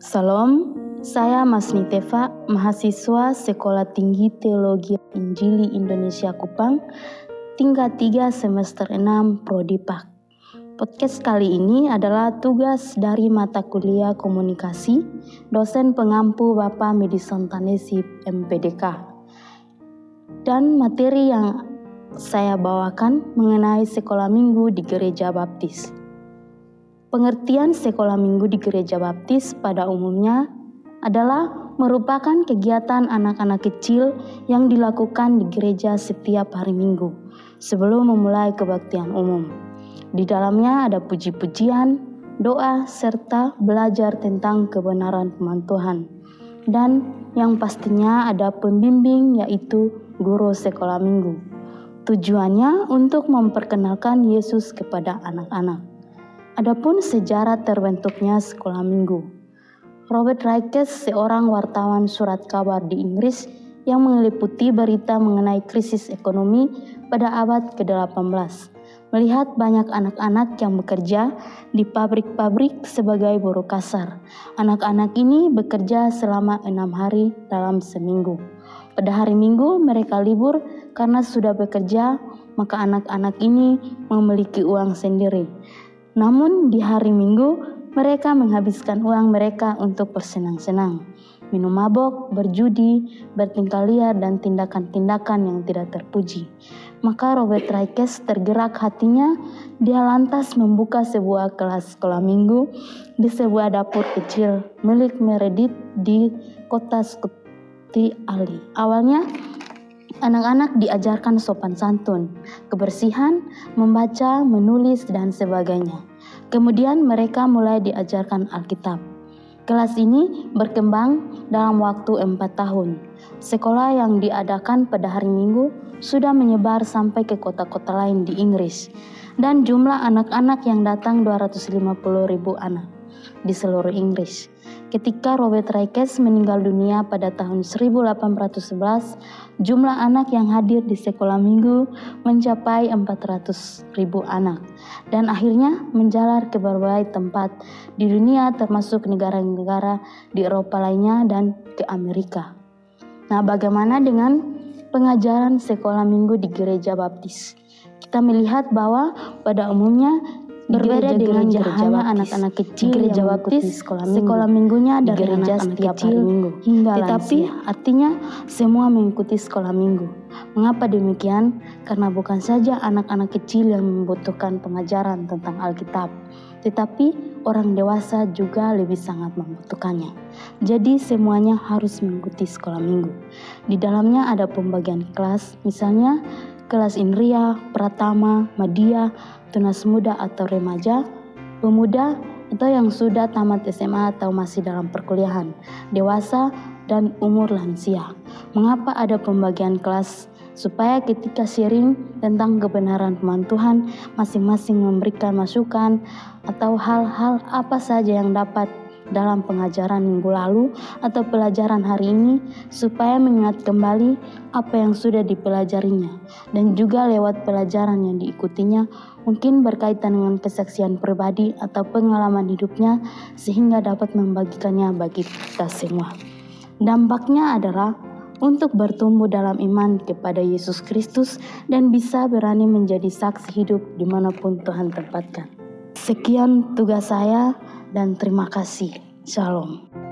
Salam, saya Mas Niteva, mahasiswa Sekolah Tinggi Teologi Injili Indonesia Kupang, tingkat 3 semester 6 Prodi PAK. Podcast kali ini adalah tugas dari mata kuliah komunikasi dosen pengampu Bapak Madison Tanesi MPDK. Dan materi yang saya bawakan mengenai sekolah minggu di gereja baptis. Pengertian sekolah minggu di gereja baptis pada umumnya adalah merupakan kegiatan anak-anak kecil yang dilakukan di gereja setiap hari minggu sebelum memulai kebaktian umum. Di dalamnya ada puji-pujian, doa, serta belajar tentang kebenaran firman Tuhan. Dan yang pastinya ada pembimbing yaitu guru sekolah minggu. Tujuannya untuk memperkenalkan Yesus kepada anak-anak. Adapun sejarah terbentuknya sekolah minggu. Robert Reiches, seorang wartawan surat kabar di Inggris yang meliputi berita mengenai krisis ekonomi pada abad ke-18, melihat banyak anak-anak yang bekerja di pabrik-pabrik sebagai buruh kasar. Anak-anak ini bekerja selama enam hari dalam seminggu. Pada hari Minggu mereka libur karena sudah bekerja, maka anak-anak ini memiliki uang sendiri. Namun di hari Minggu mereka menghabiskan uang mereka untuk bersenang-senang, minum mabok, berjudi, bertingkah liar, dan tindakan-tindakan yang tidak terpuji. Maka Robert Raikes tergerak hatinya, dia lantas membuka sebuah kelas sekolah minggu di sebuah dapur kecil milik Meredith di kota Scuti Ali. Awalnya Anak-anak diajarkan sopan santun, kebersihan, membaca, menulis, dan sebagainya. Kemudian mereka mulai diajarkan Alkitab. Kelas ini berkembang dalam waktu empat tahun. Sekolah yang diadakan pada hari Minggu sudah menyebar sampai ke kota-kota lain di Inggris. Dan jumlah anak-anak yang datang 250 ribu anak di seluruh Inggris. Ketika Robert Raikes meninggal dunia pada tahun 1811, jumlah anak yang hadir di sekolah minggu mencapai 400 ribu anak dan akhirnya menjalar ke berbagai tempat di dunia termasuk negara-negara di Eropa lainnya dan ke Amerika. Nah, bagaimana dengan pengajaran sekolah minggu di gereja baptis? Kita melihat bahwa pada umumnya Berbeda dengan gereja anak-anak kecil gereja baptis sekolah, minggu. sekolah minggunya dari gereja anak setiap kecil hari minggu hingga Tetapi lansia. artinya semua mengikuti sekolah minggu. Mengapa demikian? Karena bukan saja anak-anak kecil yang membutuhkan pengajaran tentang Alkitab, tetapi orang dewasa juga lebih sangat membutuhkannya. Jadi semuanya harus mengikuti sekolah minggu. Di dalamnya ada pembagian kelas, misalnya kelas Inria, Pratama, Madia, tunas muda atau remaja, pemuda atau yang sudah tamat SMA atau masih dalam perkuliahan, dewasa, dan umur lansia. Mengapa ada pembagian kelas? Supaya ketika sharing tentang kebenaran firman Tuhan, masing-masing memberikan masukan atau hal-hal apa saja yang dapat dalam pengajaran minggu lalu atau pelajaran hari ini supaya mengingat kembali apa yang sudah dipelajarinya dan juga lewat pelajaran yang diikutinya mungkin berkaitan dengan kesaksian pribadi atau pengalaman hidupnya sehingga dapat membagikannya bagi kita semua. Dampaknya adalah untuk bertumbuh dalam iman kepada Yesus Kristus dan bisa berani menjadi saksi hidup di mana pun Tuhan tempatkan. Sekian tugas saya dan terima kasih. Shalom.